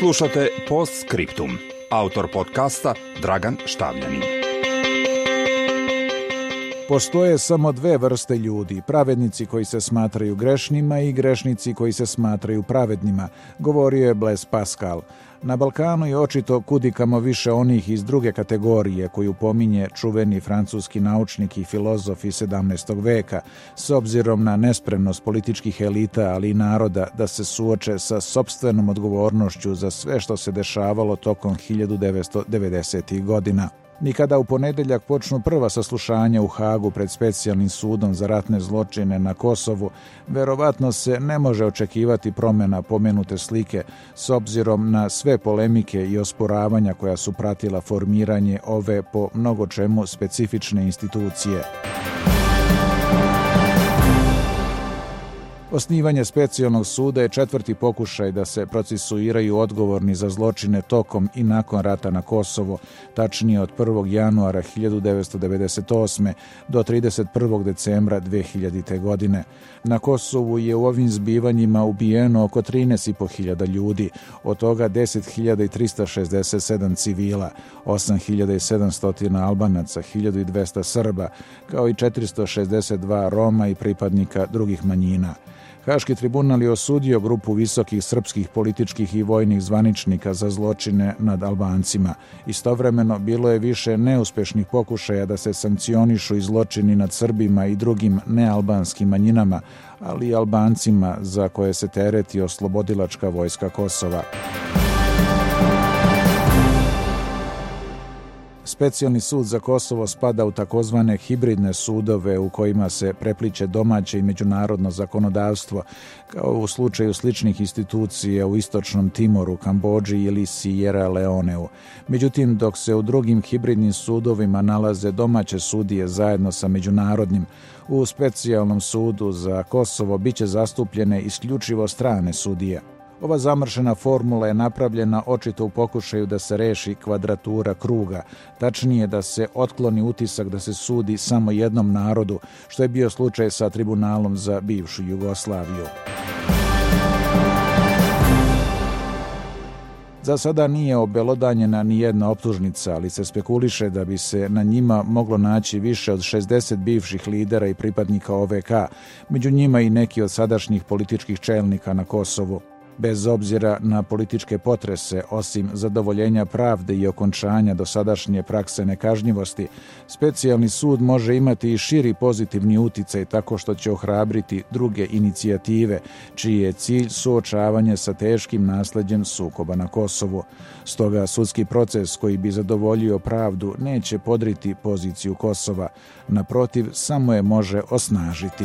Slušate Postscriptum, Autor podcasta Dragan Štavljanin. Postoje samo dve vrste ljudi, pravednici koji se smatraju grešnima i grešnici koji se smatraju pravednima, govorio je Blaise Pascal. Na Balkanu je očito kudikamo više onih iz druge kategorije koju pominje čuveni francuski naučnik i filozof iz 17. veka, s obzirom na nespremnost političkih elita, ali i naroda da se suoče sa sobstvenom odgovornošću za sve što se dešavalo tokom 1990. godina. Nikada u ponedeljak počnu prva saslušanja u Hagu pred specijalnim sudom za ratne zločine na Kosovu, verovatno se ne može očekivati promjena pomenute slike s obzirom na sve polemike i osporavanja koja su pratila formiranje ove po mnogo čemu specifične institucije. Osnivanje specijalnog suda je četvrti pokušaj da se procesuiraju odgovorni za zločine tokom i nakon rata na Kosovo, tačnije od 1. januara 1998. do 31. decembra 2000. godine. Na Kosovu je u ovim zbivanjima ubijeno oko 13.500 ljudi, od toga 10.367 civila, 8.700 albanaca, 1.200 srba, kao i 462 Roma i pripadnika drugih manjina. Haški tribunal je osudio grupu visokih srpskih političkih i vojnih zvaničnika za zločine nad Albancima. Istovremeno bilo je više neuspešnih pokušaja da se sankcionišu i zločini nad Srbima i drugim nealbanskim manjinama, ali i Albancima za koje se tereti oslobodilačka vojska Kosova. Specijalni sud za Kosovo spada u takozvane hibridne sudove u kojima se prepliče domaće i međunarodno zakonodavstvo, kao u slučaju sličnih institucija u Istočnom Timoru, Kambođi ili Sierra Leoneu. Međutim, dok se u drugim hibridnim sudovima nalaze domaće sudije zajedno sa međunarodnim, u specijalnom sudu za Kosovo biće zastupljene isključivo strane sudije. Ova zamršena formula je napravljena očito u pokušaju da se reši kvadratura kruga, tačnije da se otkloni utisak da se sudi samo jednom narodu, što je bio slučaj sa tribunalom za bivšu Jugoslaviju. Za sada nije obelodanjena ni jedna optužnica, ali se spekuliše da bi se na njima moglo naći više od 60 bivših lidera i pripadnika OVK, među njima i neki od sadašnjih političkih čelnika na Kosovu bez obzira na političke potrese, osim zadovoljenja pravde i okončanja dosadašnje prakse nekažnjivosti, specijalni sud može imati i širi pozitivni uticaj tako što će ohrabriti druge inicijative, čiji je cilj suočavanje sa teškim nasledđem sukoba na Kosovu. Stoga sudski proces koji bi zadovoljio pravdu neće podriti poziciju Kosova, naprotiv, samo je može osnažiti.